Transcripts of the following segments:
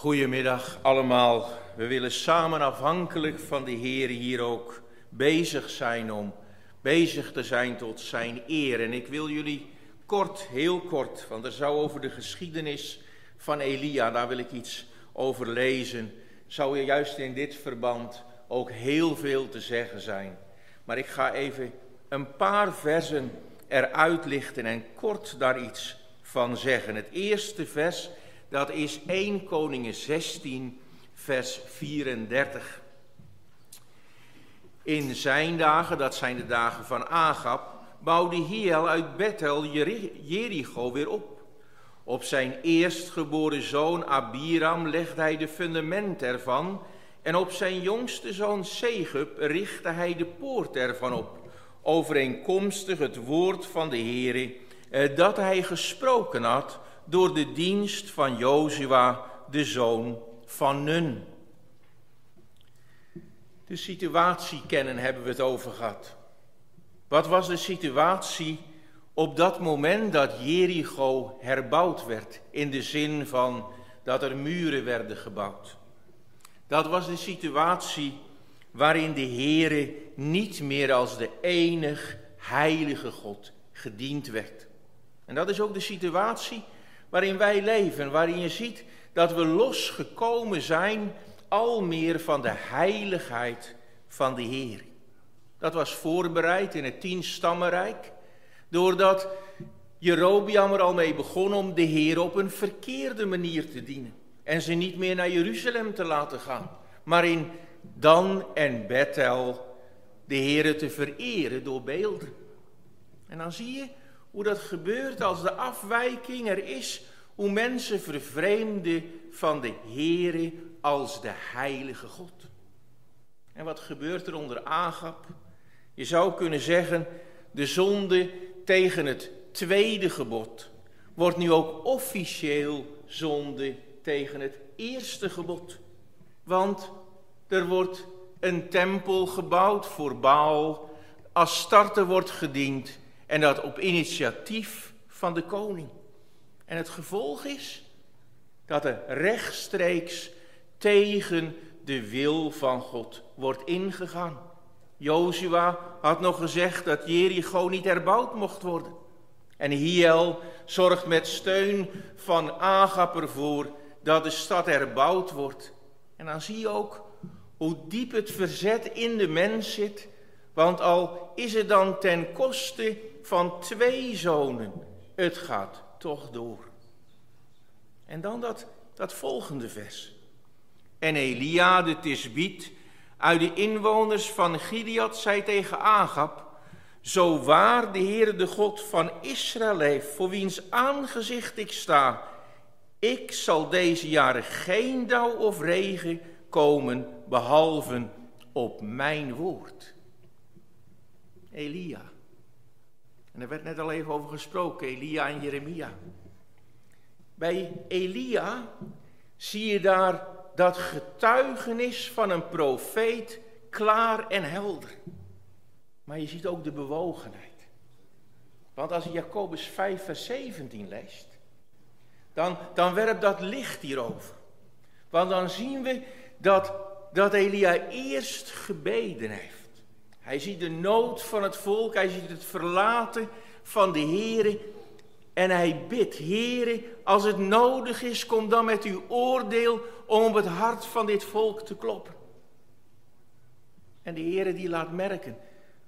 Goedemiddag allemaal. We willen samen afhankelijk van de Heer hier ook bezig zijn om bezig te zijn tot zijn eer. En ik wil jullie kort, heel kort, want er zou over de geschiedenis van Elia, daar wil ik iets over lezen, zou er juist in dit verband ook heel veel te zeggen zijn. Maar ik ga even een paar versen eruit lichten en kort daar iets van zeggen. Het eerste vers dat is 1 Koningen 16, vers 34. In zijn dagen, dat zijn de dagen van Agab, bouwde Hiel uit Bethel Jericho weer op. Op zijn eerstgeboren zoon Abiram legde hij de fundament ervan en op zijn jongste zoon Segub richtte hij de poort ervan op, overeenkomstig het woord van de Heere eh, dat hij gesproken had door de dienst van Jozua, de zoon van Nun. De situatie kennen hebben we het over gehad. Wat was de situatie op dat moment dat Jericho herbouwd werd, in de zin van dat er muren werden gebouwd? Dat was de situatie waarin de Heere niet meer als de enig heilige God gediend werd. En dat is ook de situatie waarin wij leven, waarin je ziet dat we losgekomen zijn al meer van de heiligheid van de Heer. Dat was voorbereid in het tienstammenrijk, doordat Jerobiam er al mee begon om de Heer op een verkeerde manier te dienen. En ze niet meer naar Jeruzalem te laten gaan, maar in Dan en Bethel de Heer te vereren door beelden. En dan zie je hoe dat gebeurt als de afwijking er is, hoe mensen vervreemden van de Heere als de heilige God. En wat gebeurt er onder Agap? Je zou kunnen zeggen, de zonde tegen het tweede gebod wordt nu ook officieel zonde tegen het eerste gebod. Want er wordt een tempel gebouwd voor Baal, Astarte wordt gediend en dat op initiatief van de koning. En het gevolg is dat er rechtstreeks tegen de wil van God wordt ingegaan. Jozua had nog gezegd dat Jericho niet herbouwd mocht worden. En Hiel zorgt met steun van Agap ervoor dat de stad herbouwd wordt. En dan zie je ook hoe diep het verzet in de mens zit. Want al is het dan ten koste van twee zonen, het gaat toch door. En dan dat, dat volgende vers. En Elia de Tisbiet uit de inwoners van Gilead zei tegen Agab, zo waar de Heere de God van Israël heeft, voor wiens aangezicht ik sta, ik zal deze jaren geen dauw of regen komen, behalve op mijn woord. Elia. En er werd net al even over gesproken, Elia en Jeremia. Bij Elia zie je daar dat getuigenis van een profeet klaar en helder. Maar je ziet ook de bewogenheid. Want als je Jacobus 5, vers 17 leest, dan, dan werpt dat licht hierover. Want dan zien we dat, dat Elia eerst gebeden heeft. Hij ziet de nood van het volk, hij ziet het verlaten van de Here en hij bidt, Heere, als het nodig is, kom dan met uw oordeel om op het hart van dit volk te kloppen. En de Heere die laat merken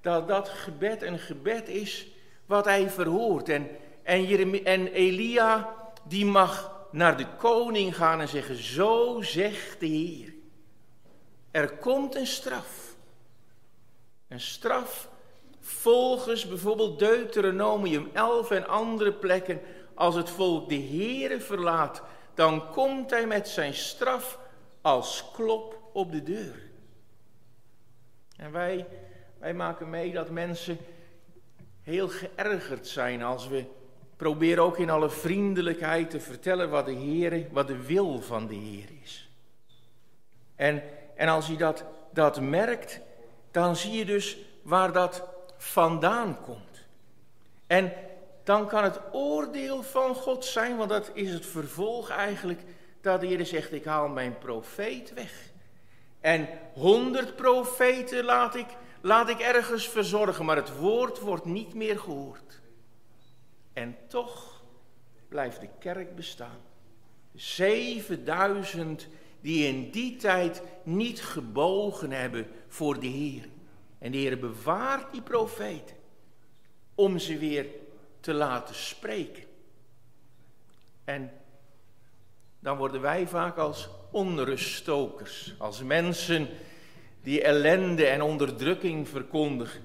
dat dat gebed een gebed is wat hij verhoort. En, en, en Elia die mag naar de koning gaan en zeggen, zo zegt de Heer. Er komt een straf. Een straf volgens bijvoorbeeld Deuteronomium 11 en andere plekken, als het volk de Heere verlaat, dan komt hij met zijn straf als klop op de deur. En wij, wij maken mee dat mensen heel geërgerd zijn als we proberen ook in alle vriendelijkheid te vertellen wat de Heer, wat de wil van de Heer is. En, en als je dat, dat merkt, dan zie je dus waar dat vandaan komt. En dan kan het oordeel van God zijn, want dat is het vervolg eigenlijk, dat de Heer zegt, ik haal mijn profeet weg. En honderd profeten laat ik, laat ik ergens verzorgen, maar het woord wordt niet meer gehoord. En toch blijft de kerk bestaan. 7000 die in die tijd niet gebogen hebben voor de Heer. En de Heer bewaart die profeten om ze weer te laten spreken. En dan worden wij vaak als onruststokers, als mensen die ellende en onderdrukking verkondigen,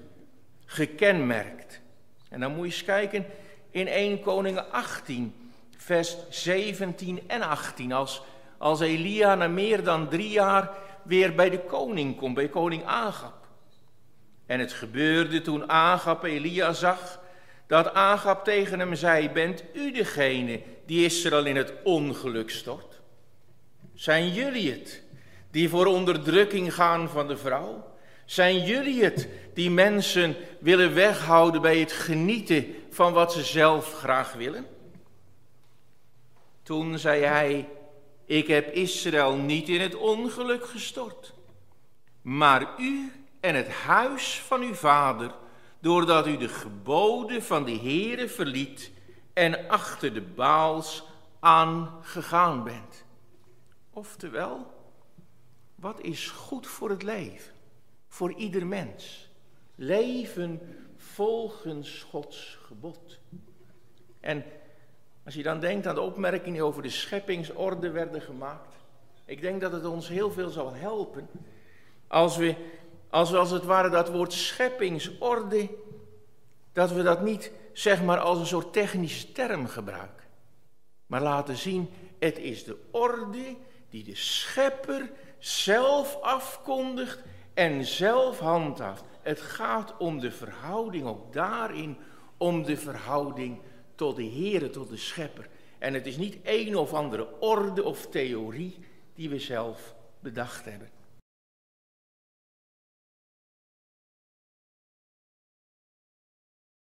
gekenmerkt. En dan moet je eens kijken in 1 Koningen 18, vers 17 en 18, als, als Elia na meer dan drie jaar weer bij de koning komt, bij koning Agap. En het gebeurde toen Agap Elia zag, dat Agap tegen hem zei, bent u degene die Israël in het ongeluk stort? Zijn jullie het die voor onderdrukking gaan van de vrouw? Zijn jullie het die mensen willen weghouden bij het genieten van wat ze zelf graag willen? Toen zei hij, ik heb Israël niet in het ongeluk gestort, maar u en het huis van uw vader, doordat u de geboden van de Heere verliet en achter de baals aangegaan bent. Oftewel, wat is goed voor het leven, voor ieder mens? Leven volgens Gods gebod. En als je dan denkt aan de opmerkingen die over de scheppingsorde werden gemaakt, ik denk dat het ons heel veel zal helpen als we, als we als het ware dat woord scheppingsorde, dat we dat niet zeg maar als een soort technische term gebruiken, maar laten zien, het is de orde die de schepper zelf afkondigt en zelf handhaaft. Het gaat om de verhouding, ook daarin, om de verhouding tot de Heere, tot de Schepper. En het is niet een of andere orde of theorie die we zelf bedacht hebben.